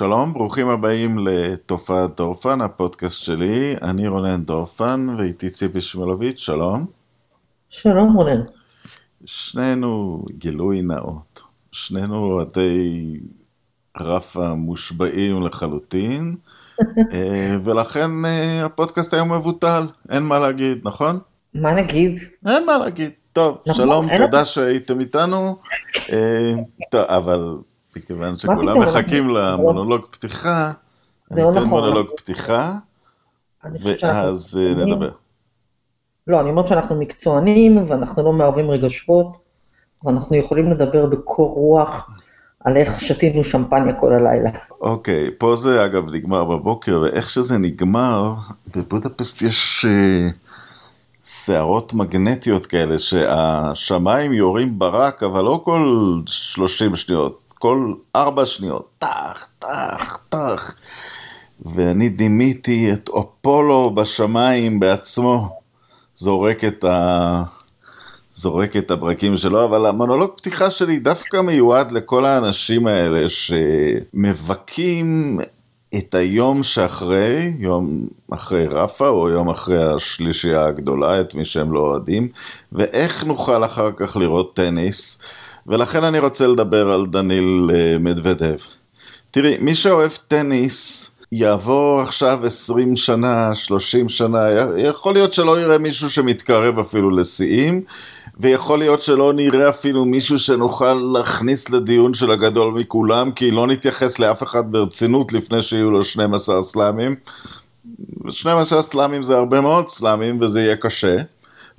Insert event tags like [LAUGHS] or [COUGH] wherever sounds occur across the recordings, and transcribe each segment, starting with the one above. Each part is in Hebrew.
שלום, ברוכים הבאים לתופעת דורפן, הפודקאסט שלי. אני רונן דורפן ואיתי ציפי שמלוביץ', שלום. שלום רונן. שנינו גילוי נאות, שנינו אוהדי רפה מושבעים לחלוטין, [LAUGHS] אה, ולכן אה, הפודקאסט היום מבוטל, אין מה להגיד, נכון? מה נגיד? אין מה להגיד. טוב, נכון, שלום, תודה שהייתם איתנו. אה, טוב, אבל מכיוון שכולם מחכים למונולוג פתיחה, אני לא אתן נכון. מונולוג פתיחה, ואז אה, נדבר. לא, אני אומרת שאנחנו מקצוענים ואנחנו לא מערבים רגשות, ואנחנו יכולים לדבר בקור רוח על איך שתינו שמפניה כל הלילה. אוקיי, פה זה אגב נגמר בבוקר, ואיך שזה נגמר, בבודפסט יש סערות מגנטיות כאלה, שהשמיים יורים ברק, אבל לא כל 30 שניות, כל 4 שניות, טח, טח, טח. ואני דימיתי את אפולו בשמיים בעצמו, זורק את ה... זורק את הברקים שלו, אבל המונולוג פתיחה שלי דווקא מיועד לכל האנשים האלה שמבכים את היום שאחרי, יום אחרי רפה או יום אחרי השלישייה הגדולה, את מי שהם לא אוהדים, ואיך נוכל אחר כך לראות טניס, ולכן אני רוצה לדבר על דניל מדוודב. תראי, מי שאוהב טניס, יעבור עכשיו 20 שנה, 30 שנה, יכול להיות שלא יראה מישהו שמתקרב אפילו לשיאים, ויכול להיות שלא נראה אפילו מישהו שנוכל להכניס לדיון של הגדול מכולם, כי לא נתייחס לאף אחד ברצינות לפני שיהיו לו 12 סלאמים. 12 סלאמים זה הרבה מאוד סלאמים וזה יהיה קשה.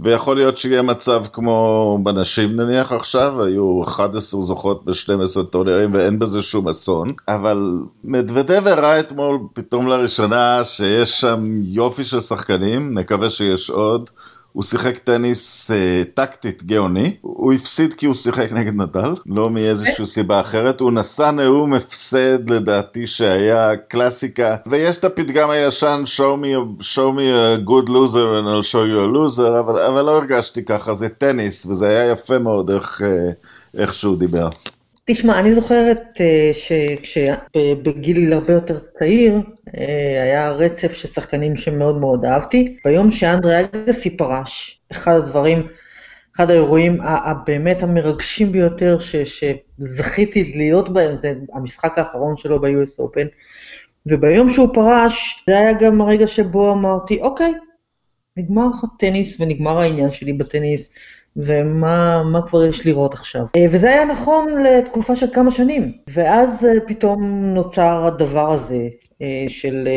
ויכול להיות שיהיה מצב כמו בנשים נניח עכשיו, היו 11 זוכות ב-12 טורנירים ואין בזה שום אסון, אבל מדוודב הראה אתמול פתאום לראשונה שיש שם יופי של שחקנים, נקווה שיש עוד. הוא שיחק טניס אה, טקטית גאוני, הוא הפסיד כי הוא שיחק נגד נדל, לא מאיזושהי סיבה אחרת, הוא נשא נאום הפסד לדעתי שהיה קלאסיקה, ויש את הפתגם הישן show me, show me a good loser and I'll show you a loser, אבל, אבל לא הרגשתי ככה, זה טניס, וזה היה יפה מאוד איך, איך שהוא דיבר. תשמע, אני זוכרת שכשבגיל הרבה יותר צעיר, היה רצף של שחקנים שמאוד מאוד אהבתי. ביום שאנדרי אגסי פרש, אחד הדברים, אחד האירועים הבאמת המרגשים ביותר ש, שזכיתי להיות בהם, זה המשחק האחרון שלו ב-US Open. וביום שהוא פרש, זה היה גם הרגע שבו אמרתי, אוקיי, נגמר הטניס ונגמר העניין שלי בטניס. ומה כבר יש לראות עכשיו. וזה היה נכון לתקופה של כמה שנים. ואז פתאום נוצר הדבר הזה של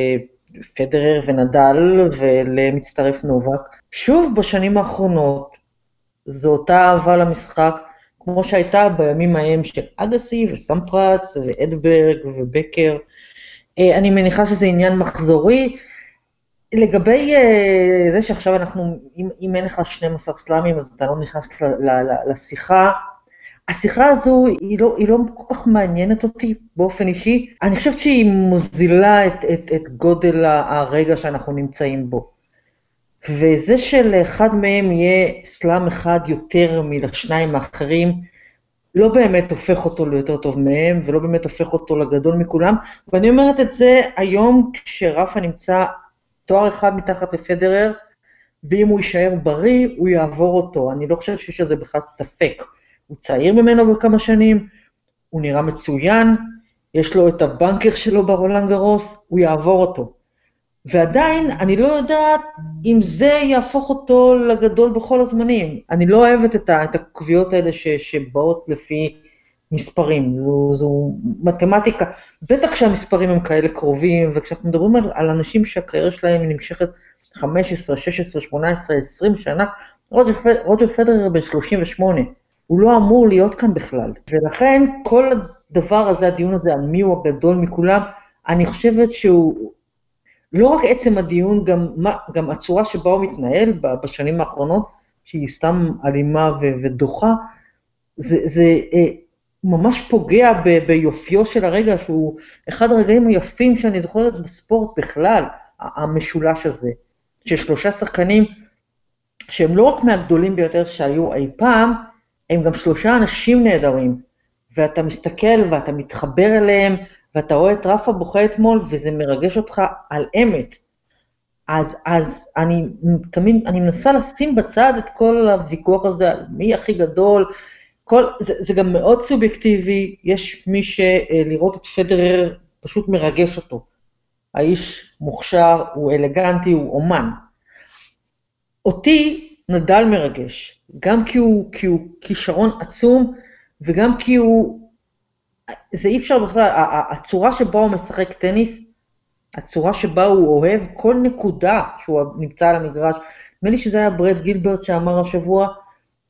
פדרר ונדל ולמצטרף נובק. שוב בשנים האחרונות, זו אותה אהבה למשחק, כמו שהייתה בימים ההם של אגסי וסמפרס ואדברג ובקר. אני מניחה שזה עניין מחזורי. לגבי uh, זה שעכשיו אנחנו, אם, אם אין לך 12 סלאמים אז אתה לא נכנס ל, ל, ל, לשיחה, השיחה הזו היא לא, היא לא כל כך מעניינת אותי באופן אישי, אני חושבת שהיא מוזילה את, את, את גודל הרגע שאנחנו נמצאים בו. וזה שלאחד מהם יהיה סלאם אחד יותר מלשניים האחרים, לא באמת הופך אותו ליותר טוב מהם, ולא באמת הופך אותו לגדול מכולם, ואני אומרת את זה היום כשרפה נמצא תואר אחד מתחת לפדרר, ואם הוא יישאר בריא, הוא יעבור אותו. אני לא חושב שיש לזה בכלל ספק. הוא צעיר ממנו בכמה שנים, הוא נראה מצוין, יש לו את הבנקר שלו ברולנד גרוס, הוא יעבור אותו. ועדיין, אני לא יודעת אם זה יהפוך אותו לגדול בכל הזמנים. אני לא אוהבת את, את הקביעות האלה ש, שבאות לפי מספרים, זו, זו מתמטיקה, בטח כשהמספרים הם כאלה קרובים, וכשאנחנו מדברים על, על אנשים שהקריירה שלהם נמשכת 15, 16, 18, 20 שנה, רוג'ר, רוג'ר פדרר בן 38, הוא לא אמור להיות כאן בכלל. ולכן כל הדבר הזה, הדיון הזה על מי הוא הגדול מכולם, אני חושבת שהוא לא רק עצם הדיון, גם, מה, גם הצורה שבה הוא מתנהל בשנים האחרונות, שהיא סתם אלימה ו- ודוחה, זה, זה אה, ממש פוגע ב- ביופיו של הרגע, שהוא אחד הרגעים היפים שאני זוכרת בספורט בכלל, המשולש הזה, של שלושה שחקנים שהם לא רק מהגדולים ביותר שהיו אי פעם, הם גם שלושה אנשים נהדרים, ואתה מסתכל ואתה מתחבר אליהם, ואתה רואה את רפה בוכה אתמול, וזה מרגש אותך על אמת. אז, אז אני תמיד, אני מנסה לשים בצד את כל הוויכוח הזה על מי הכי גדול, כל, זה, זה גם מאוד סובייקטיבי, יש מי שלראות את פדרר פשוט מרגש אותו. האיש מוכשר, הוא אלגנטי, הוא אומן. אותי נדל מרגש, גם כי הוא, כי הוא כישרון עצום, וגם כי הוא, זה אי אפשר בכלל, הצורה שבה הוא משחק טניס, הצורה שבה הוא אוהב כל נקודה שהוא נמצא על המגרש, נדמה לי שזה היה ברד גילברט שאמר השבוע,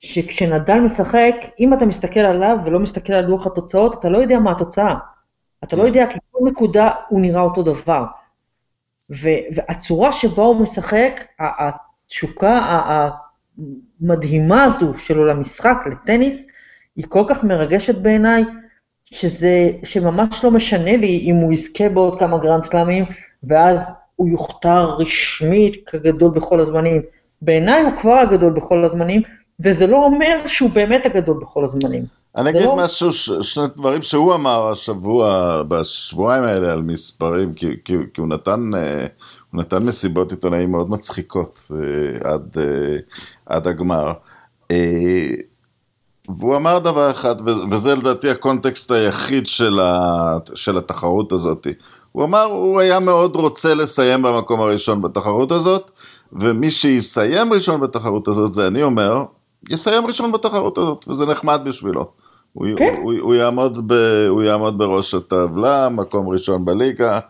שכשנדל משחק, אם אתה מסתכל עליו ולא מסתכל על לוח התוצאות, אתה לא יודע מה התוצאה. אתה לא יודע, כי כל נקודה הוא נראה אותו דבר. והצורה שבה הוא משחק, התשוקה המדהימה הזו שלו למשחק, לטניס, היא כל כך מרגשת בעיניי, שזה, שממש לא משנה לי אם הוא יזכה בעוד כמה גרנד סלאמים, ואז הוא יוכתר רשמית כגדול בכל הזמנים. בעיניי הוא כבר הגדול בכל הזמנים, וזה לא אומר שהוא באמת הגדול בכל הזמנים. אני אגיד לא... משהו, ש... שני דברים שהוא אמר השבוע, בשבועיים האלה על מספרים, כי, כי, כי הוא נתן, אה, הוא נתן מסיבות עיתונאים מאוד מצחיקות אה, עד, אה, עד הגמר. והוא אמר דבר אחד, וזה לדעתי הקונטקסט היחיד של, ה, של התחרות הזאת. הוא אמר, הוא היה מאוד רוצה לסיים במקום הראשון בתחרות הזאת, ומי שיסיים ראשון בתחרות הזאת, זה אני אומר, יסיים ראשון בתחרות הזאת, וזה נחמד בשבילו. הוא, כן. הוא, הוא, הוא, יעמוד ב, הוא יעמוד בראש הטבלה, מקום ראשון בליגה.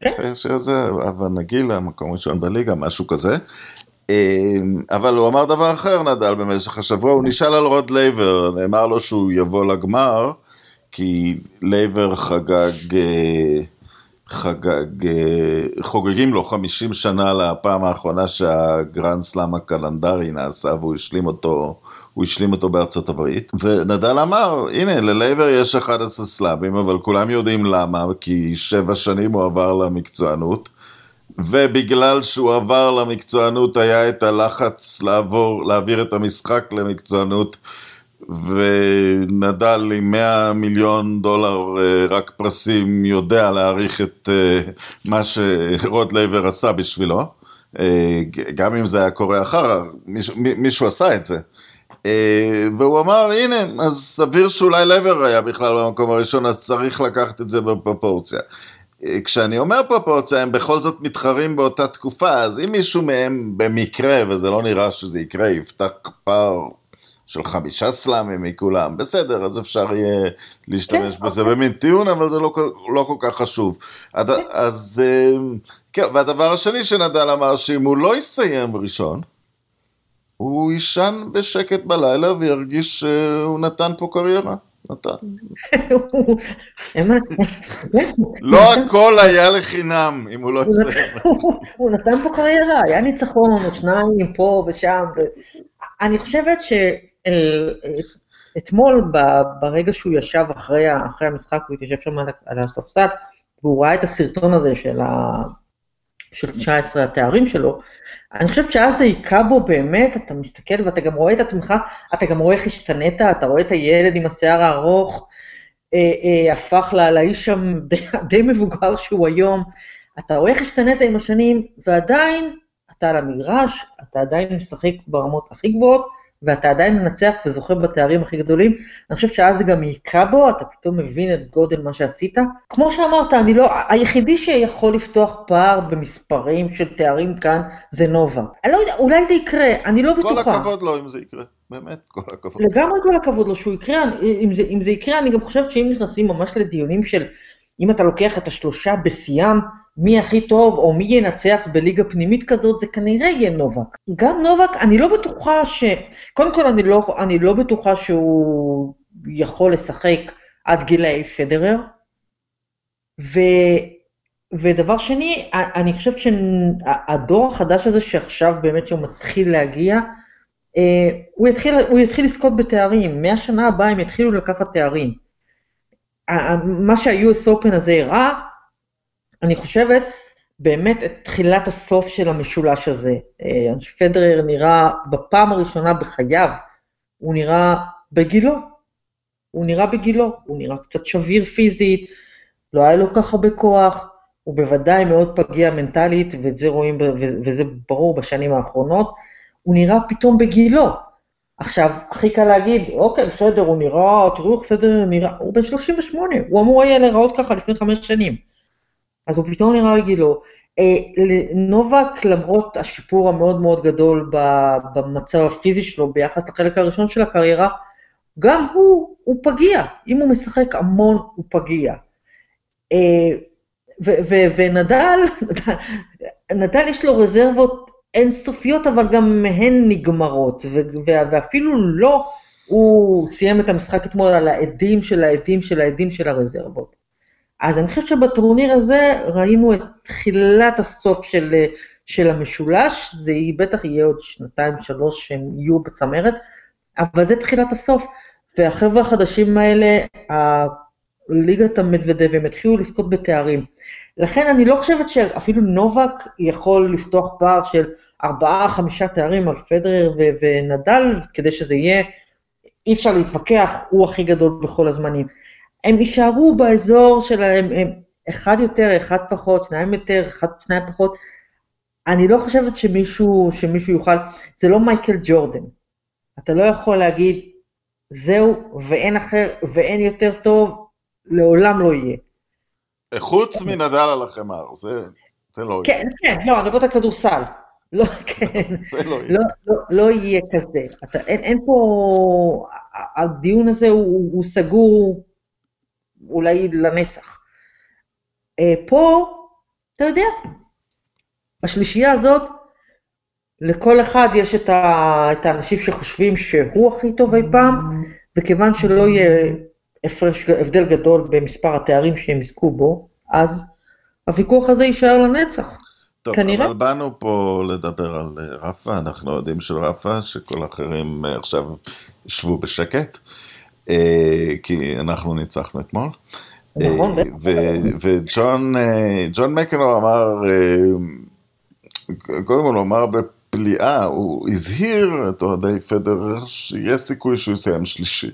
כן. שזה, אבל נגילה, מקום ראשון בליגה, משהו כזה. אמ, אבל הוא אמר דבר אחר, נדאל, במשך השבוע, הוא נשאל על רוד לייבר, נאמר לו שהוא יבוא לגמר, כי לייבר חגג, אה, חגג, חוגגים לו 50 שנה לפעם האחרונה שהגרנד סלאם הקלנדרי נעשה, והוא השלים אותו, הוא השלים אותו בארצות הברית. ונדאל אמר, הנה, ללייבר יש 11 סלאמים, אבל כולם יודעים למה, כי שבע שנים הוא עבר למקצוענות. ובגלל שהוא עבר למקצוענות היה את הלחץ לעבור, להעביר את המשחק למקצוענות ונדאל עם 100 מיליון דולר אה, רק פרסים יודע להעריך את אה, מה שרוד לייבר עשה בשבילו. אה, גם אם זה היה קורה אחר, מישהו, עשה את זה. והוא אמר הנה אז סביר שאולי לייבר היה בכלל במקום הראשון אז צריך לקחת את זה בפרופורציה. כשאני אומר פרופורציה, הם בכל זאת מתחרים באותה תקופה, אז אם מישהו מהם במקרה, וזה לא נראה שזה יקרה, יפתח פער של חמישה סלאמים מכולם, בסדר, אז אפשר יהיה להשתמש כן, בזה אוקיי. במין טיעון, אבל זה לא, לא כל כך חשוב. אז, כן. אז כן, והדבר השני שנדל אמר, שאם הוא לא יסיים ראשון, הוא יישן בשקט בלילה וירגיש שהוא נתן פה קריירה. נתן. [LAUGHS] [LAUGHS] לא הכל היה לחינם, אם הוא לא יסיים. הוא נתן פה קריירה, היה ניצחון, או שניים פה ושם. אני חושבת שאתמול, ברגע שהוא ישב אחרי המשחק, הוא התיישב שם על הספסל, והוא ראה את הסרטון הזה של 19 התארים שלו, אני חושבת שאז זה היכה בו באמת, אתה מסתכל ואתה גם רואה את עצמך, אתה גם רואה איך השתנית, אתה רואה את הילד עם השיער הארוך, אה, אה, הפך לה, לאיש שם די, די מבוגר שהוא היום, אתה רואה איך השתנית עם השנים, ועדיין אתה על המגרש, אתה עדיין משחק ברמות הכי גבוהות, ואתה עדיין מנצח וזוכה בתארים הכי גדולים, אני חושב שאז זה גם היכה בו, אתה פתאום מבין את גודל מה שעשית. כמו שאמרת, אני לא, היחידי שיכול לפתוח פער במספרים של תארים כאן זה נובה. אני לא יודע, אולי זה יקרה, אני לא בטוחה. כל הכבוד לו אם זה יקרה, באמת, כל הכבוד. לגמרי כל הכבוד לו שהוא יקרה, אם זה, אם זה יקרה, אני גם חושבת שאם נכנסים ממש לדיונים של, אם אתה לוקח את השלושה בשיאם, מי הכי טוב או מי ינצח בליגה פנימית כזאת, זה כנראה יהיה נובק. גם נובק, אני לא בטוחה ש... קודם כל, אני לא, אני לא בטוחה שהוא יכול לשחק עד גילאי פדרר, ו... ודבר שני, אני חושבת שהדור החדש הזה שעכשיו באמת שהוא מתחיל להגיע, אה, הוא יתחיל, הוא יתחיל לזכות בתארים, מהשנה הבאה הם יתחילו לקחת תארים. מה שה-US Open הזה הראה, אני חושבת, באמת את תחילת הסוף של המשולש הזה. אה, פדרר נראה בפעם הראשונה בחייו, הוא נראה בגילו. הוא נראה בגילו, הוא נראה קצת שביר פיזית, לא היה לו כך הרבה כוח, הוא בוודאי מאוד פגיע מנטלית, ואת זה רואים, וזה ברור בשנים האחרונות, הוא נראה פתאום בגילו. עכשיו, הכי קל להגיד, אוקיי, בסדר, הוא נראה, תראו איך פדר נראה, הוא בן 38, הוא אמור היה להיראות ככה לפני חמש שנים. אז הוא פתאום נראה בגילו. אה, נובק, למרות השיפור המאוד מאוד גדול במצב הפיזי שלו ביחס לחלק הראשון של הקריירה, גם הוא, הוא פגיע. אם הוא משחק המון, הוא פגיע. אה, ונדל, [LAUGHS] נדל יש לו רזרבות אינסופיות, אבל גם מהן נגמרות, ואפילו לא, הוא סיים את המשחק אתמול על העדים של העדים של העדים של הרזרבות. אז אני חושבת שבטורניר הזה ראינו את תחילת הסוף של, של המשולש, זה בטח יהיה עוד שנתיים, שלוש שהם יהיו בצמרת, אבל זה תחילת הסוף. והחבר'ה החדשים האלה, ליגת המדוודב, הם התחילו לזכות בתארים. לכן אני לא חושבת שאפילו נובק יכול לפתוח פער של ארבעה, חמישה תארים על פדרר ו- ונדל, כדי שזה יהיה, אי אפשר להתווכח, הוא הכי גדול בכל הזמנים. הם יישארו באזור שלהם, הם אחד יותר, אחד פחות, שניים יותר, אחד, שניים פחות. אני לא חושבת שמישהו, שמישהו יוכל, זה לא מייקל ג'ורדן. אתה לא יכול להגיד, זהו, ואין אחר, ואין יותר טוב, לעולם לא יהיה. חוץ מנדל על החמר, זה, זה לא כן, יהיה. כן, לא, אני מדברת על כדורסל. לא, כן. [LAUGHS] זה לא יהיה. לא, לא, לא יהיה כזה. אתה, אין, אין פה... הדיון הזה הוא, הוא סגור אולי לנצח. אה, פה, אתה יודע, בשלישייה הזאת, לכל אחד יש את, ה, את האנשים שחושבים שהוא הכי טוב אי פעם, וכיוון שלא יהיה הפרש, הבדל גדול במספר התארים שהם יזכו בו, אז הוויכוח הזה יישאר לנצח. טוב, כנראה. אבל באנו פה לדבר על אה, רפה, אנחנו יודעים של רפה, שכל האחרים אה, עכשיו ישבו בשקט, כי אנחנו ניצחנו אתמול. נכון, וג'ון מקנור אמר, קודם כל הוא אמר בפליאה, הוא הזהיר את אוהדי פדר שיש סיכוי שהוא יסיים שלישי.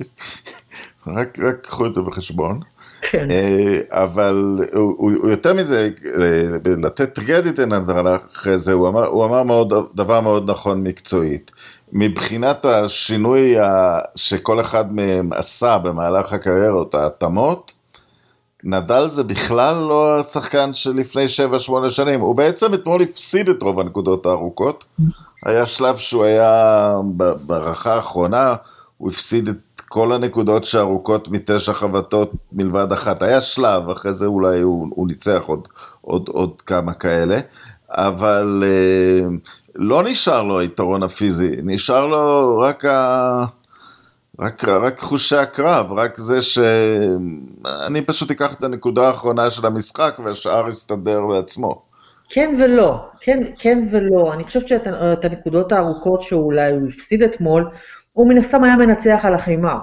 [LAUGHS] רק קחו את זה בחשבון. כן. אה, אבל הוא, הוא יותר מזה, אה, לתת קרדיט לנדרן אחרי זה, הוא אמר, הוא אמר מאוד, דבר מאוד נכון מקצועית. מבחינת השינוי שכל אחד מהם עשה במהלך הקריירות, ההתאמות, נדל זה בכלל לא השחקן של לפני 7-8 שנים, הוא בעצם אתמול הפסיד את רוב הנקודות הארוכות. היה שלב שהוא היה ברכה האחרונה, הוא הפסיד את כל הנקודות שארוכות מתשע חבטות מלבד אחת. היה שלב, אחרי זה אולי הוא, הוא ניצח עוד, עוד, עוד כמה כאלה, אבל אה, לא נשאר לו היתרון הפיזי, נשאר לו רק ה... רק, רק חושי הקרב, רק זה שאני פשוט אקח את הנקודה האחרונה של המשחק והשאר יסתדר בעצמו. כן ולא, כן, כן ולא. אני חושבת שאת הנקודות הארוכות שאולי הוא הפסיד אתמול, הוא מן הסתם היה מנצח על החמר.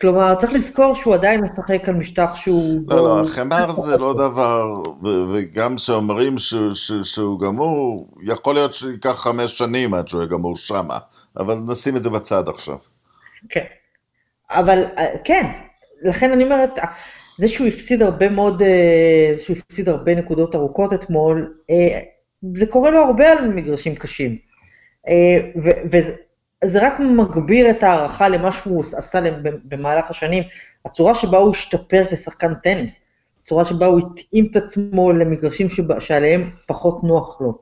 כלומר, צריך לזכור שהוא עדיין משחק על משטח שהוא... לא, לא, החמר זה לא דבר, וגם כשאומרים שהוא גמור, יכול להיות שייקח חמש שנים עד שהוא יהיה גמור שמה, אבל נשים את זה בצד עכשיו. כן, אבל כן, לכן אני אומרת, זה שהוא הפסיד הרבה מאוד, אה, זה שהוא הפסיד הרבה נקודות ארוכות אתמול, אה, זה קורה לו הרבה על מגרשים קשים. זה רק מגביר את ההערכה למה שהוא עשה במהלך השנים, הצורה שבה הוא השתפר כשחקן טניס, הצורה שבה הוא התאים את עצמו למגרשים שבה, שעליהם פחות נוח לו,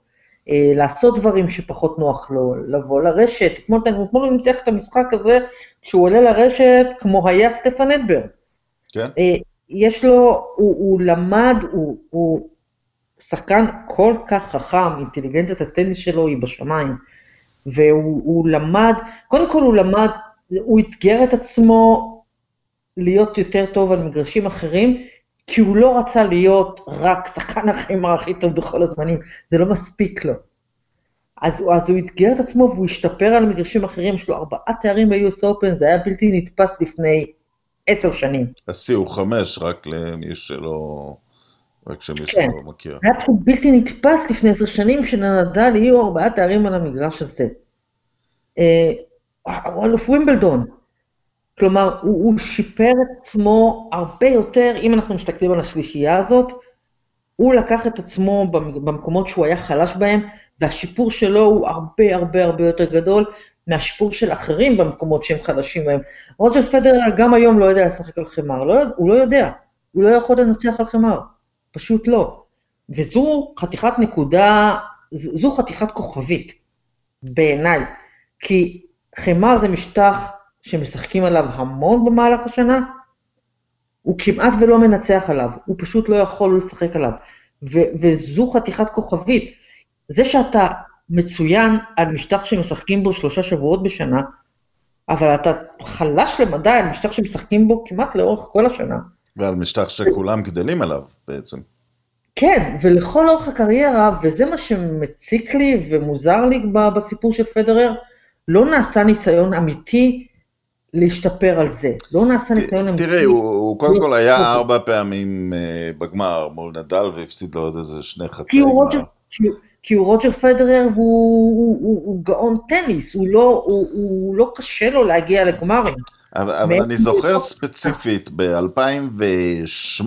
אה, לעשות דברים שפחות נוח לו, לבוא לרשת, אתמול, אתמול הוא ניצח את המשחק הזה, כשהוא עולה לרשת כמו היה סטפן אדברג. כן. אה, יש לו, הוא, הוא למד, הוא, הוא שחקן כל כך חכם, אינטליגנציית הטניס שלו היא בשמיים. והוא למד, קודם כל הוא למד, הוא אתגר את עצמו להיות יותר טוב על מגרשים אחרים, כי הוא לא רצה להיות רק שחקן החמר הכי טוב בכל הזמנים, זה לא מספיק לו. אז, אז הוא אתגר את עצמו והוא השתפר על מגרשים אחרים, יש לו ארבעה תארים ב-US Open, זה היה בלתי נתפס לפני עשר שנים. השיא הוא חמש, רק למי שלא... רק שמי כן. שלא מכיר. היה תחום בלתי נתפס לפני עשר שנים, כשלנדל יהיו ארבעה תארים על המגרש הזה. אה, הוא אלוף ווימבלדון. כלומר, הוא, הוא שיפר את עצמו הרבה יותר, אם אנחנו מסתכלים על השלישייה הזאת, הוא לקח את עצמו במ- במקומות שהוא היה חלש בהם, והשיפור שלו הוא הרבה הרבה הרבה יותר גדול מהשיפור של אחרים במקומות שהם חלשים בהם. רוג'ר פדרר גם היום לא יודע לשחק על חמר, לא, הוא לא יודע, הוא לא יכול לנצח על חמר, פשוט לא. וזו חתיכת נקודה, זו חתיכת כוכבית, בעיניי, כי חמר זה משטח שמשחקים עליו המון במהלך השנה, הוא כמעט ולא מנצח עליו, הוא פשוט לא יכול לשחק עליו. ו- וזו חתיכת כוכבית. זה שאתה מצוין על משטח שמשחקים בו שלושה שבועות בשנה, אבל אתה חלש למדי על משטח שמשחקים בו כמעט לאורך כל השנה. ועל משטח שכולם גדלים עליו בעצם. כן, ולכל אורך הקריירה, וזה מה שמציק לי ומוזר לי בסיפור של פדרר, לא נעשה ניסיון אמיתי להשתפר על זה. לא נעשה ניסיון אמיתי. תראי, הוא, הוא קודם כל היה אוקיי. ארבע פעמים אה, בגמר מול נדל והפסיד לו עוד איזה שני חצי גמר. כי, כי הוא רוג'ר פדרר הוא, הוא, הוא, הוא גאון טניס, הוא לא, הוא, הוא לא קשה לו להגיע לגמרים. אבל, אבל אני זוכר ספציפית, ב-2008,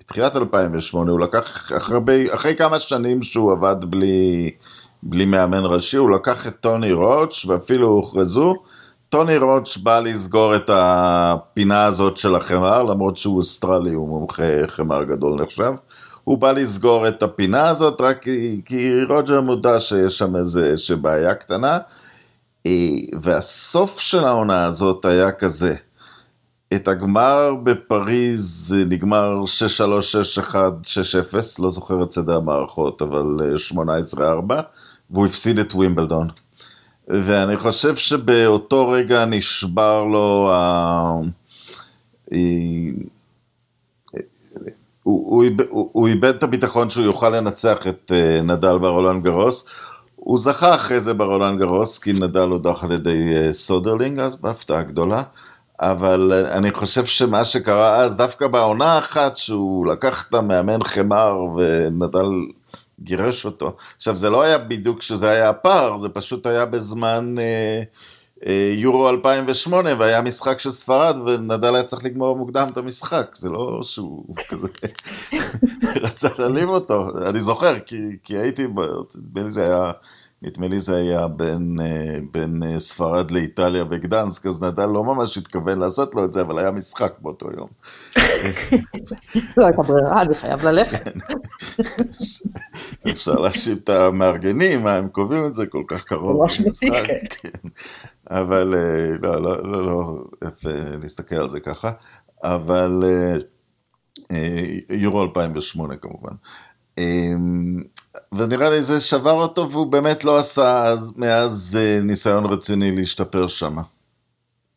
בתחילת 2008, הוא לקח, אחרי, אחרי כמה שנים שהוא עבד בלי, בלי מאמן ראשי, הוא לקח את טוני רוץ', ואפילו הוכרזו, טוני רוץ' בא לסגור את הפינה הזאת של החמר, למרות שהוא אוסטרלי, הוא מומחה חמר גדול נחשב. הוא בא לסגור את הפינה הזאת רק כי, כי רוג'ר מודע שיש שם איזה בעיה קטנה. אה, והסוף של העונה הזאת היה כזה. את הגמר בפריז נגמר 6-3, 6-1, 6-0, לא זוכר את סדר המערכות, אבל אה, 18-4, והוא הפסיד את ווימבלדון. ואני חושב שבאותו רגע נשבר לו ה... אה, הוא, הוא, הוא, איבד את הביטחון שהוא יוכל לנצח את נדאל ברולנד גארוס. הוא זכה אחרי זה ברולנד גארוס, כי נדאל הודח על ידי אה, סודרלינג אז, בהפתעה גדולה. אבל אה, אני חושב שמה שקרה אז, דווקא בעונה אחת שהוא לקח את המאמן חמר ונדאל גירש אותו. עכשיו, זה לא היה בדיוק שזה היה הפער, זה פשוט היה בזמן אה, אה, יורו 2008, והיה משחק של ספרד, ונדאל היה צריך לגמור מוקדם את המשחק. זה לא שהוא כזה [LAUGHS] רצה להעליב אותו. אני זוכר, כי, כי הייתי, נדמה לי זה היה... נדמה לי זה היה בין, אה, בין אה, ספרד לאיטליה בגדנסק, אז נדל לא ממש התכוון לעשות לו את זה, אבל היה משחק באותו יום. לא הייתה ברירה, אני חייב ללכת. [LAUGHS] אפשר להאשים את המארגנים, מה הם קובעים את זה כל כך קרוב אשמתי, למשחק, כן. כן. אבל אה, לא, לא, לא, לא, להסתכל על זה ככה, אבל יורו 2008 כמובן. אה, ונראה לי זה שבר אותו והוא באמת לא עשה אז, מאז אה, ניסיון רציני להשתפר שם.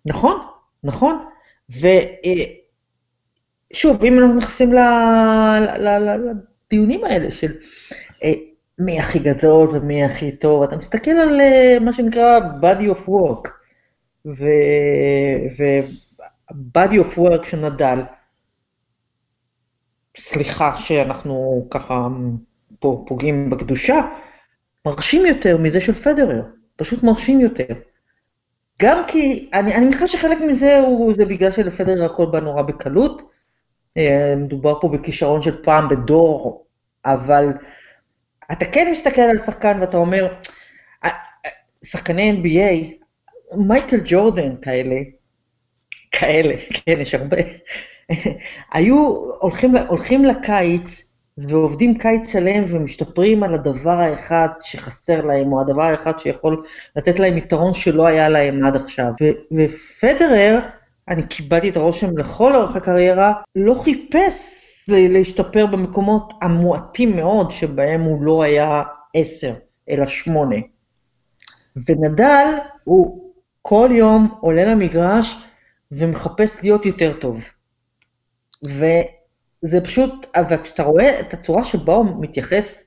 נכון, נכון. ושוב, אם אנחנו נכנסים לדיונים האלה של אה, מי הכי גדול ומי הכי טוב, אתה מסתכל על אה, מה שנקרא body of work, ו-body of work של נדל, סליחה שאנחנו ככה פה פוגעים בקדושה, מרשים יותר מזה של פדרר, פשוט מרשים יותר. גם כי, אני, אני מניחה שחלק מזה הוא, זה בגלל שלפדרר הכל בא נורא בקלות. אה, מדובר פה בכישרון של פעם בדור, אבל אתה כן מסתכל על שחקן ואתה אומר, אה, אה, שחקני NBA, מייקל ג'ורדן כאלה, כאלה, כן, יש הרבה, [LAUGHS] היו הולכים, הולכים לקיץ ועובדים קיץ שלם ומשתפרים על הדבר האחד שחסר להם, או הדבר האחד שיכול לתת להם יתרון שלא היה להם עד עכשיו. ו- ופדרר, אני קיבלתי את הרושם לכל אורך הקריירה, לא חיפש להשתפר במקומות המועטים מאוד שבהם הוא לא היה עשר, אלא שמונה. ונדל, הוא כל יום עולה למגרש ומחפש להיות יותר טוב. וזה פשוט, וכשאתה רואה את הצורה שבה הוא מתייחס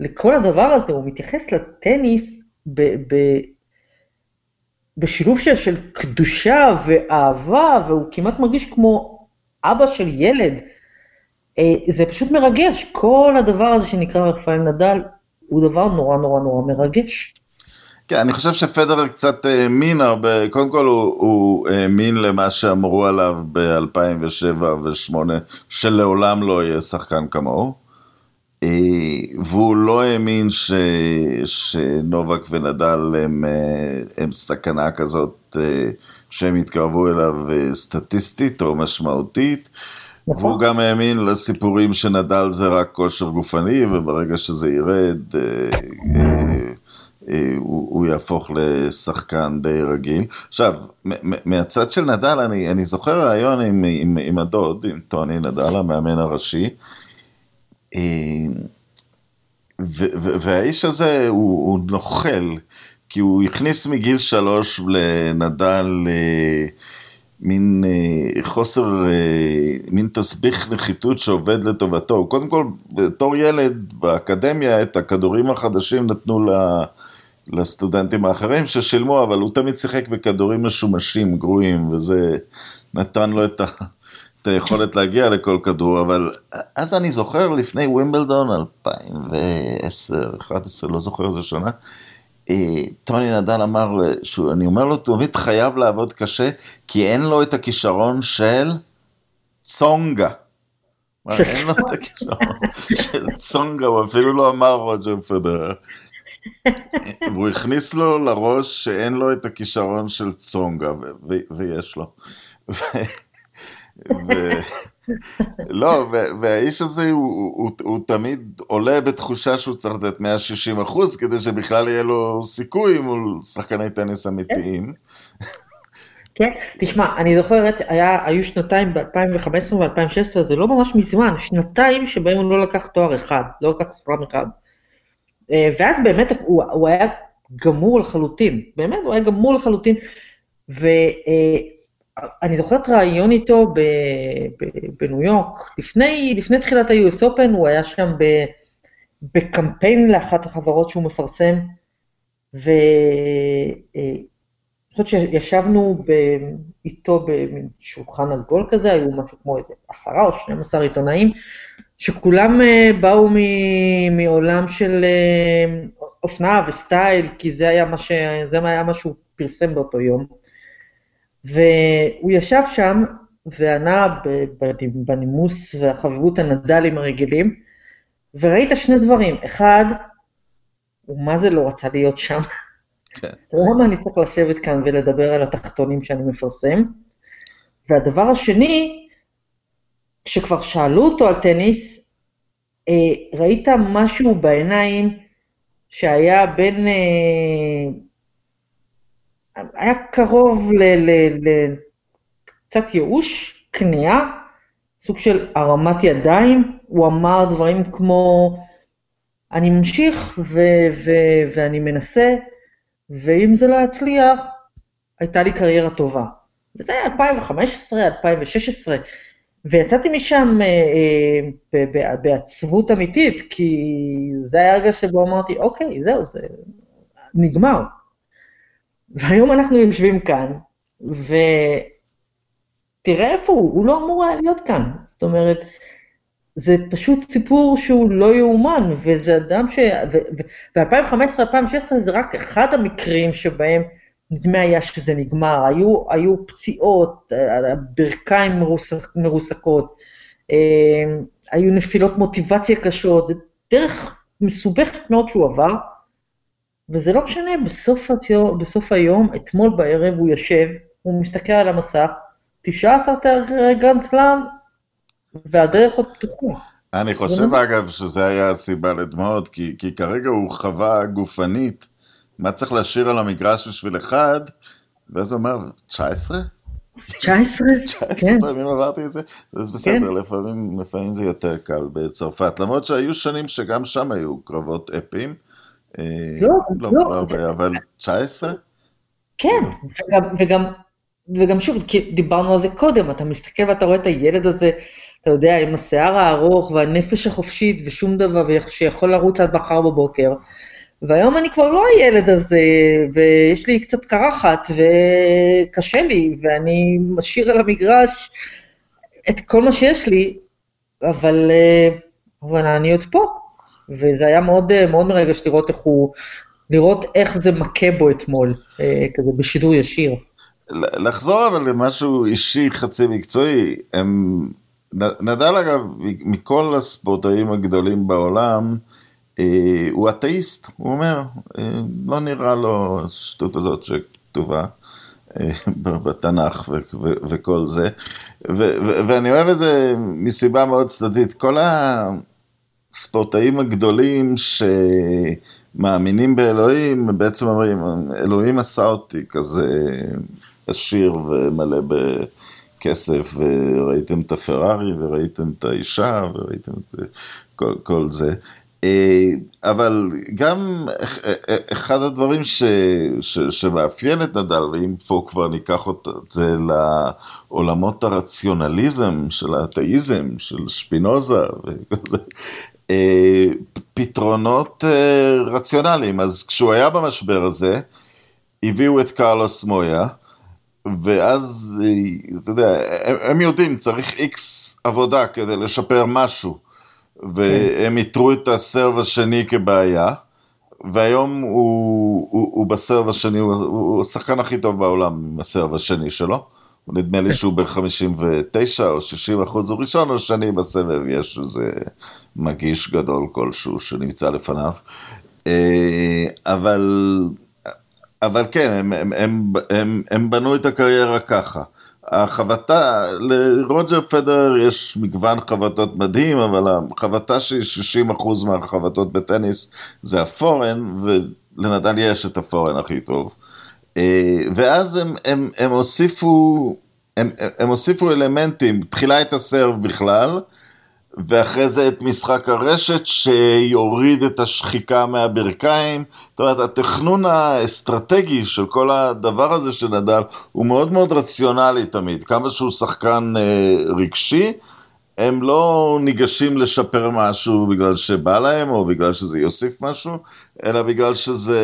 לכל הדבר הזה, הוא מתייחס לטניס ב, ב, בשילוב של, של קדושה ואהבה, והוא כמעט מרגיש כמו אבא של ילד. אה, זה פשוט מרגש, כל הדבר הזה שנקרא רפאל נדל הוא דבר נורא נורא נורא מרגש. כן, אני חושב שפדרר קצת האמין הרבה, קודם כל הוא האמין למה שאמרו עליו ב-2007 ו-2008, שלעולם לא יהיה שחקן כמוהו. אה, והוא לא האמין ש... שנובק ונדל הם, אה, הם סכנה כזאת אה, שהם יתקרבו אליו סטטיסטית או משמעותית. נכון. והוא גם האמין לסיפורים שנדל זה רק כושר גופני, וברגע שזה ירד, הוא, הוא יהפוך לשחקן די רגיל. עכשיו, מהצד של נדל, אני, אני זוכר רעיון עם, עם, עם הדוד, עם טוני נדל, המאמן הראשי, והאיש הזה הוא, הוא נוכל, כי הוא הכניס מגיל שלוש לנדל אה, מין אה, חוסר, אה, מין תסביך נחיתות שעובד לטובתו. קודם כל, בתור ילד באקדמיה, את הכדורים החדשים נתנו לסטודנטים האחרים ששילמו, אבל הוא תמיד שיחק בכדורים משומשים, גרועים, וזה נתן לו את ה... את היכולת להגיע לכל כדור, אבל אז אני זוכר לפני ווימבלדון 2010, 2011, לא זוכר איזה שנה, אה, טוני נדל אמר, אני אומר לו, תמיד חייב לעבוד קשה, כי אין לו את הכישרון של צונגה. [LAUGHS] אין לו את הכישרון של צונגה, הוא אפילו לא אמר רוג'ר פדרר. והוא הכניס לו לראש שאין לו את הכישרון של צונגה, ויש לו. לא, והאיש הזה הוא, הוא, הוא תמיד עולה בתחושה שהוא צריך לתת 160 אחוז כדי שבכלל יהיה לו סיכוי מול שחקני טניס אמיתיים. כן, תשמע, אני זוכרת, היה, היו שנתיים ב-2015 ו-2016, זה לא ממש מזמן, שנתיים שבהם הוא לא לקח תואר אחד, לא לקח סלאם אחד. אה, ואז באמת הוא, הוא היה גמור לחלוטין, באמת הוא היה גמור לחלוטין, ו... אה, זוכרת ראיון איתו בניו יורק, לפני, לפני תחילת ה-US Open, הוא היה שם ב, בקמפיין לאחת החברות שהוא מפרסם, ואני חושבת שישבנו ב, איתו בשולחן עגול כזה, היו משהו כמו איזה עשרה או 12 עיתונאים, שכולם אה, באו מ, מעולם של אה, אופנה וסטייל, כי זה היה מה, ש, זה היה מה שהוא פרסם באותו יום. והוא ישב שם וענה בנימוס והחברות הנדלים הרגילים, וראית שני דברים. אחד, הוא מה זה לא רצה להיות שם. כן. [LAUGHS] למה אני צריך לשבת כאן ולדבר על התחתונים שאני מפרסם? והדבר השני, כשכבר שאלו אותו על טניס, אה, ראית משהו בעיניים שהיה בין אה, היה קרוב לקצת ייאוש, כניעה, סוג של הרמת ידיים, הוא אמר דברים כמו, אני ממשיך ו- ו- ואני מנסה, ואם זה לא יצליח, הייתה לי קריירה טובה. וזה היה 2015, 2016, ויצאתי משם אה, אה, בעצבות אמיתית, כי זה היה הרגע שבו אמרתי, אוקיי, זהו, זה נגמר. והיום אנחנו יושבים כאן, ותראה איפה הוא, הוא לא אמור היה להיות כאן. זאת אומרת, זה פשוט סיפור שהוא לא יאומן, וזה אדם ש... ו-2015-2016 זה רק אחד המקרים שבהם נדמה היה שזה נגמר. היו, היו פציעות, ברכיים מרוסק, מרוסקות, אה, היו נפילות מוטיבציה קשות, זה דרך מסובכת מאוד שהוא עבר. וזה לא משנה, בסוף, הציור, בסוף היום, אתמול בערב הוא יושב, הוא מסתכל על המסך, 19 תארי גרנד סלאם, והדרך עוד פתוחה. אני חושב אגב שזה היה הסיבה לדמעות, כי, כי כרגע הוא חווה גופנית, מה צריך להשאיר על המגרש בשביל אחד, ואז הוא אומר, 19? 19? 19 כן. פעמים עברתי את זה, אז בסדר, כן. לפעמים, לפעמים זה יותר קל בצרפת, למרות שהיו שנים שגם שם היו קרבות אפיים. אה, לא, לא, לא, לא הרבה, אבל 19? כן, וגם, וגם, וגם שוב, דיברנו על זה קודם, אתה מסתכל ואתה רואה את הילד הזה אתה יודע, עם השיער הארוך והנפש החופשית ושום דבר, שיכול לרוץ עד מחר בבוקר. והיום אני כבר לא הילד הזה, ויש לי קצת קרחת, וקשה לי, ואני משאיר על המגרש את כל מה שיש לי, אבל, אבל אני עוד פה. וזה היה מאוד, מאוד מרגש לראות איך הוא, לראות איך זה מכה בו אתמול, כזה בשידור ישיר. לחזור אבל למשהו אישי חצי מקצועי, הם, נדל אגב, מכל הספורטאים הגדולים בעולם, אה, הוא אתאיסט, הוא אומר, אה, לא נראה לו השטות הזאת שכתובה אה, בתנ"ך ו- ו- וכל זה, ו- ו- ואני אוהב את זה מסיבה מאוד צדדית, כל הספורטאים הגדולים שמאמינים באלוהים, בעצם אומרים, אלוהים עשה אותי כזה עשיר ומלא בכסף, וראיתם את הפרארי, וראיתם את האישה, וראיתם את זה, כל, כל זה. אה, אבל גם אחד הדברים ש, ש, שמאפיין את נדל, ואם פה כבר ניקח את זה לעולמות הרציונליזם של האתאיזם, של שפינוזה וכל אה, פתרונות אה, רציונליים. אז כשהוא היה במשבר הזה, הביאו את קרלוס מויה, ואז, אתה יודע, הם יודעים, צריך איקס עבודה כדי לשפר משהו. והם איתרו את הסרב השני כבעיה, והיום הוא, הוא, הוא בסרב השני, הוא, הוא השחקן הכי טוב בעולם עם הסרב השני שלו. נדמה לי שהוא ב-59 או 60 אחוז, הוא ראשון או שני בסבב, יש איזה מגיש גדול כלשהו שנמצא לפניו. אה, אבל, אבל כן, הם, הם, הם, הם, הם בנו את הקריירה ככה. החבטה, לרוג'ר פדר יש מגוון חבטות מדהים, אבל החבטה שהיא 60% מהחבטות בטניס זה הפורן, ולנדל יש את הפורן הכי טוב. אה, ואז הם, הם, הם הוסיפו, הם, הם הוסיפו אלמנטים, תחילה את הסרב בכלל, ואחרי זה את משחק הרשת שיוריד את השחיקה מהברכיים. זאת אומרת, התכנון האסטרטגי של כל הדבר הזה של נדל הוא מאוד מאוד רציונלי תמיד. כמה שהוא שחקן אה, רגשי, הם לא ניגשים לשפר משהו בגלל שבא להם או בגלל שזה יוסיף משהו, אלא בגלל שזה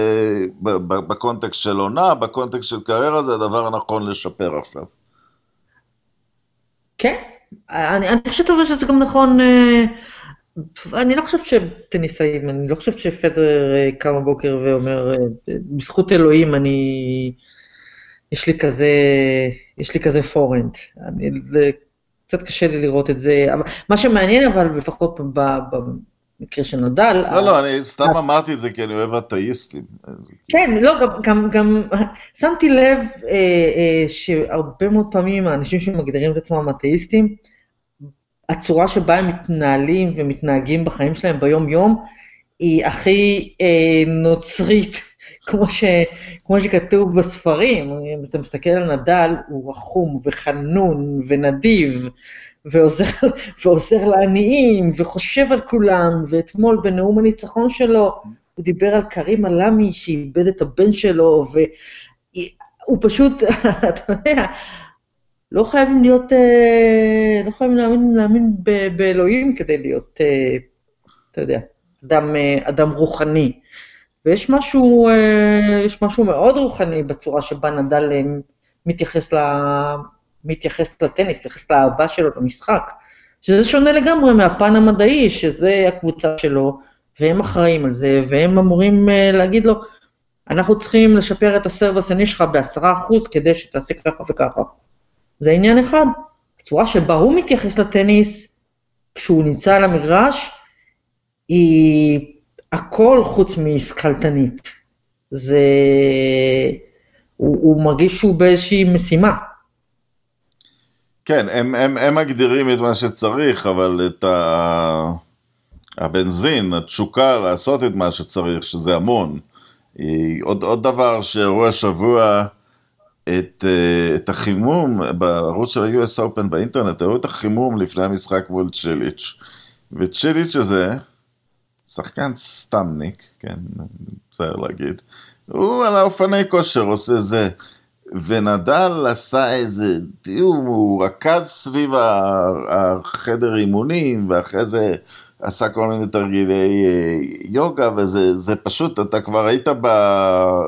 בקונטקסט של עונה, בקונטקסט של קריירה, זה הדבר הנכון לשפר עכשיו. כן, אני, אני חושבת אבל שזה גם נכון, אה, אני לא חושבת שטניסאים, אני לא חושבת שפדר אה, קם בבוקר ואומר, אה, בזכות אלוהים אני, יש לי כזה, יש לי כזה פורנט. אני, קצת קשה לי לראות את זה, אבל מה שמעניין אבל, לפחות במקרה של נדל... לא, לא, אני סתם אמרתי את זה כי אני אוהב אתאיסטים. כן, לא, גם, גם שמתי לב אה, אה, שהרבה מאוד פעמים האנשים שמגדירים את עצמם אתאיסטים, הצורה שבה הם מתנהלים ומתנהגים בחיים שלהם ביום-יום, היא הכי אה, נוצרית, [LAUGHS] כמו, ש, כמו שכתוב בספרים. אם אתה מסתכל על נדל, הוא רחום וחנון ונדיב, ועוזר, ועוזר לעניים, וחושב על כולם, ואתמול בנאום הניצחון שלו, הוא דיבר על קרים אלאמי שאיבד את הבן שלו, והוא פשוט, [LAUGHS] אתה יודע, לא חייבים להיות, אה, לא חייבים להאמין, להאמין ב, באלוהים כדי להיות, אה, אתה יודע, אדם, אה, אדם רוחני. ויש משהו, יש משהו מאוד רוחני בצורה שבה נדל מתייחס, ל, מתייחס לטניס, מתייחס לאהבה שלו למשחק. שזה שונה לגמרי מהפן המדעי, שזה הקבוצה שלו, והם אחראים על זה, והם אמורים להגיד לו, אנחנו צריכים לשפר את הסרב השני שלך בעשרה אחוז כדי שתעשה ככה וככה. זה עניין אחד. הצורה שבה הוא מתייחס לטניס כשהוא נמצא על המגרש, היא הכל חוץ משכלתנית. זה... הוא, הוא מרגיש שהוא באיזושהי משימה. כן, הם, הם, הם מגדירים את מה שצריך, אבל את ה... הבנזין, התשוקה לעשות את מה שצריך, שזה המון. עוד, עוד דבר שאירוע השבוע, את, אה, את החימום בערוץ של ה-US Open באינטרנט, הראו את החימום לפני המשחק מול צ'יליץ'. וצ'יליץ' הזה, שחקן סטמניק, כן, מצטער להגיד, הוא על האופני כושר עושה זה. ונדל עשה איזה תיאום, הוא רקד סביב החדר אימונים, ואחרי זה עשה כל מיני תרגילי אה, יוגה, וזה פשוט, אתה כבר היית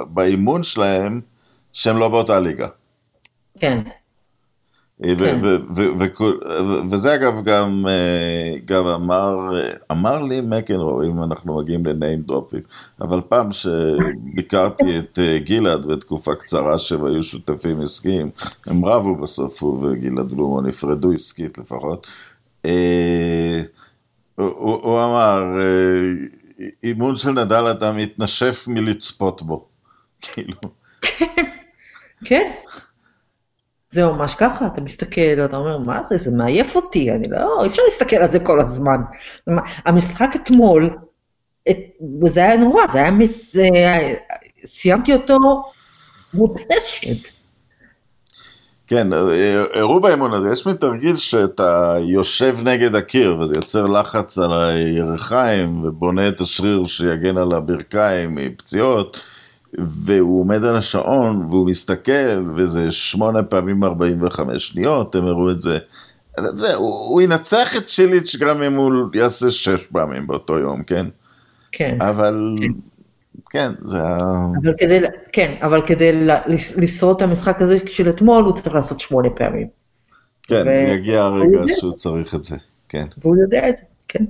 באימון שלהם, שהם לא באותה ליגה. כן. כן. וזה אגב גם, אה, גם אמר, אמר לי מקנרו, אם אנחנו מגיעים לניים דרופים, אבל פעם שביקרתי את אה, גלעד בתקופה קצרה שהם היו שותפים עסקיים, הם רבו בסוף, הוא וגלעד בלומו נפרדו עסקית לפחות. אה, הוא, הוא אמר, אימון של נדל אתה מתנשף מלצפות בו, [LAUGHS] כאילו. כן. זה ממש ככה, אתה מסתכל, אתה אומר, מה זה, זה מעייף אותי, אני לא, אי אפשר להסתכל על זה כל הזמן. המשחק אתמול, את, זה היה נורא, זה היה, זה היה סיימתי אותו מותשת. כן, הראו באמון הזה, יש מין תרגיל שאתה יושב נגד הקיר וזה יוצר לחץ על הירכיים ובונה את השריר שיגן על הברכיים מפציעות. והוא עומד על השעון והוא מסתכל וזה שמונה פעמים 45 שניות, הם הראו את זה. זה הוא, הוא ינצח את שיליץ' גם אם הוא יעשה שש פעמים באותו יום, כן? כן. אבל... כן. כן, זה ה... אבל כדי, כן, אבל כדי לשרוד את המשחק הזה של אתמול, הוא צריך לעשות שמונה פעמים. כן, ו... יגיע הרגע שהוא צריך את זה, כן. והוא יודע את זה, כן.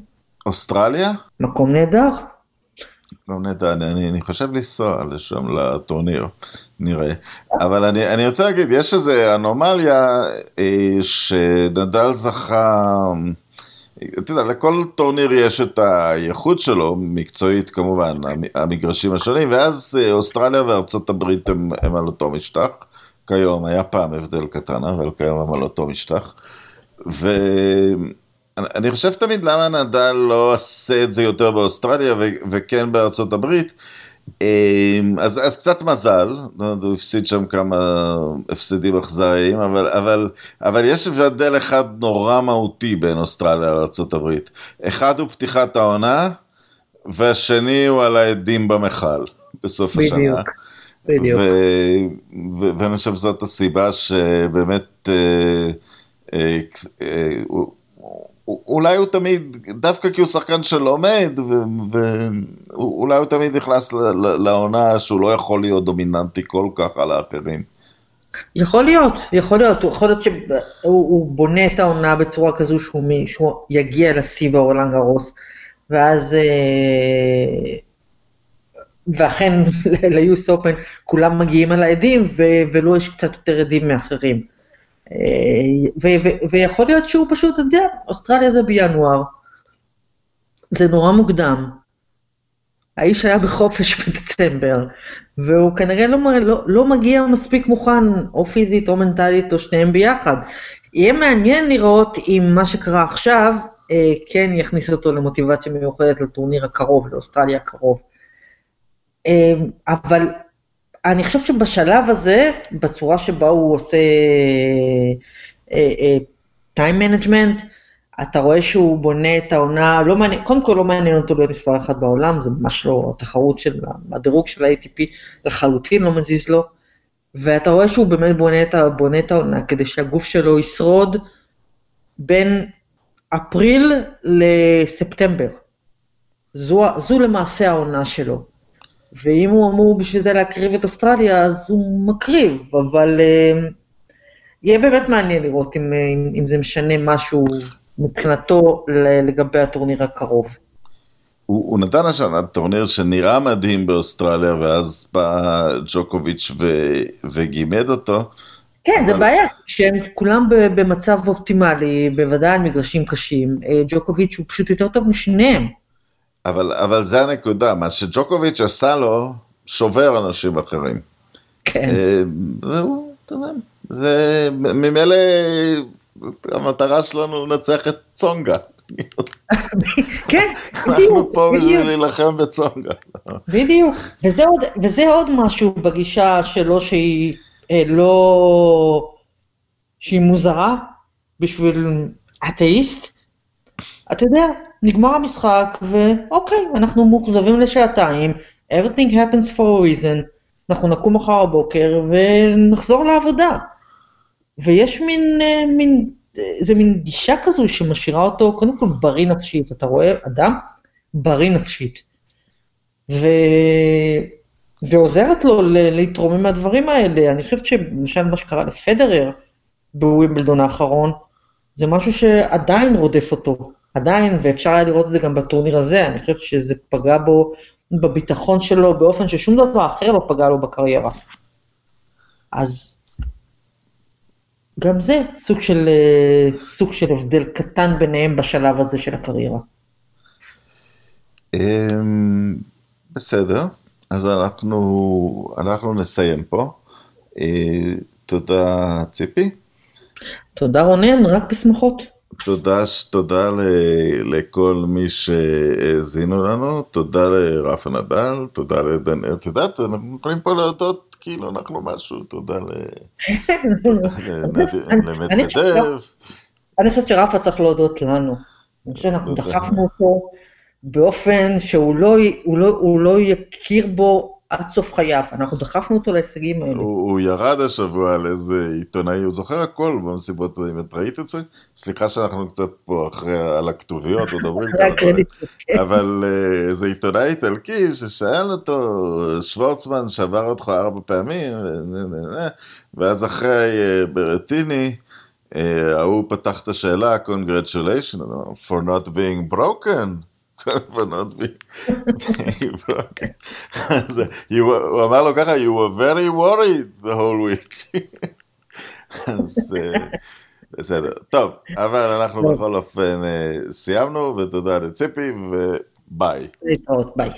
אוסטרליה? מקום נהדר. לא נדע, אני, אני חושב לנסוע לשם לטורניר, נראה. אבל אני, אני רוצה להגיד, יש איזו אנומליה אה, שנדל זכה, אתה יודע, לכל טורניר יש את הייחוד שלו, מקצועית כמובן, המגרשים השונים, ואז אה, אוסטרליה וארצות הברית הם, הם על אותו משטח. כיום, היה פעם הבדל קטן, אבל כיום הם על אותו משטח. ו... אני חושב תמיד למה נדל לא עושה את זה יותר באוסטרליה ו- וכן בארצות הברית. אמ, אז, אז קצת מזל, הוא הפסיד שם כמה הפסדים אכזריים, אבל, אבל, אבל יש הבדל אחד נורא מהותי בין אוסטרליה לארצות הברית. אחד הוא פתיחת העונה, והשני הוא על העדים במכל בסוף בדיוק, השנה. בדיוק. ואני חושב שזאת הסיבה שבאמת... אה, אה, אה, אולי הוא תמיד, דווקא כי הוא שחקן שלומד, ואולי הוא תמיד נכנס לעונה שהוא לא יכול להיות דומיננטי כל כך על האחרים. יכול להיות, יכול להיות, יכול להיות שהוא בונה את העונה בצורה כזו שהוא, שהוא יגיע לשיא באורלנד הרוס, ואז, אה, ואכן [LAUGHS] ליוס אופן כולם מגיעים על העדים, ולו יש קצת יותר עדים מאחרים. ויכול להיות שהוא פשוט, אתה יודע, אוסטרליה זה בינואר, זה נורא מוקדם. האיש היה בחופש [LAUGHS] בדצמבר, והוא כנראה לא, לא, לא מגיע מספיק מוכן, או פיזית או מנטלית, או שניהם ביחד. יהיה מעניין לראות אם מה שקרה עכשיו, אה, כן יכניס אותו למוטיבציה מיוחדת לטורניר הקרוב, לאוסטרליה הקרוב. אה, אבל אני חושבת שבשלב הזה, בצורה שבה הוא עושה time אה, management, אה, אתה רואה שהוא בונה את העונה, לא מעניין, קודם כל לא מעניין אותו להיות מספר אחת בעולם, זה ממש לא התחרות של, הדירוג של ה-ATP לחלוטין לא מזיז לו, ואתה רואה שהוא באמת בונה את, בונה את העונה כדי שהגוף שלו ישרוד בין אפריל לספטמבר. זו, זו למעשה העונה שלו. ואם הוא אמור בשביל זה להקריב את אוסטרליה, אז הוא מקריב, אבל uh, יהיה באמת מעניין לראות אם, אם, אם זה משנה משהו מבחינתו לגבי הטורניר הקרוב. הוא, הוא נתן השנה טורניר שנראה מדהים באוסטרליה, ואז בא ג'וקוביץ' ו, וגימד אותו. כן, אבל... זה בעיה, שהם כולם במצב אופטימלי, בוודאי על מגרשים קשים. אה, ג'וקוביץ' הוא פשוט יותר טוב משניהם. אבל, אבל זה הנקודה, מה שג'וקוביץ' עשה לו, שובר אנשים אחרים. כן. אה, אתה יודע, זה ממילא המטרה שלנו לנצח את צונגה. [LAUGHS] כן, בדיוק. אנחנו פה בשביל להילחם בצונגה. בדיוק, וזה עוד, וזה עוד משהו בגישה שלו שהיא אה, לא... שהיא מוזרה בשביל אתאיסט. אתה יודע, נגמר המשחק, ואוקיי, אנחנו מאוכזבים לשעתיים, everything happens for a reason, אנחנו נקום מחר בבוקר ונחזור לעבודה. ויש מין, אה, מין, זה מין גישה כזו שמשאירה אותו קודם כל בריא נפשית. אתה רואה אדם בריא נפשית. ו... ועוזרת לו להתרומם מהדברים האלה. אני חושבת שלמשל מה שקרה לפדרר בווימבלדון האחרון, זה משהו שעדיין רודף אותו, עדיין, ואפשר היה לראות את זה גם בטורניר הזה, אני חושבת שזה פגע בו, בביטחון שלו, באופן ששום דבר אחר לא פגע לו בקריירה. אז גם זה סוג של, סוג של הבדל קטן ביניהם בשלב הזה של הקריירה. אמ, בסדר, אז אנחנו, אנחנו נסיים פה. אה, תודה ציפי. תודה רונן, רק בשמחות. תודה, תודה ל, לכל מי שהאזינו לנו, תודה לרפה נדל, תודה לדניאל, את יודעת, אנחנו יכולים פה להודות כאילו אנחנו משהו, תודה [LAUGHS] למדוודב. אני חושבת שרפה צריך להודות לנו. אני חושבת שאנחנו דחפנו אותו באופן שהוא לא, לא, לא יכיר בו עד סוף חייו, אנחנו דחפנו אותו להישגים האלה. הוא, הוא ירד השבוע על איזה עיתונאי, הוא זוכר הכל במסיבות, אם את ראית את זה? סליחה שאנחנו קצת פה אחרי, על הכתוביות, מדברים כמה אבל אה, איזה עיתונאי איטלקי ששאל אותו, שוורצמן שבר אותך ארבע פעמים, ואז אחרי אה, ברטיני, אה, ההוא פתח את השאלה, congratulations for not being broken. הבנות הוא אמר לו ככה, you were very worried the whole week. אז בסדר. טוב, אבל אנחנו בכל אופן סיימנו, ותודה לציפי, וביי. ביי.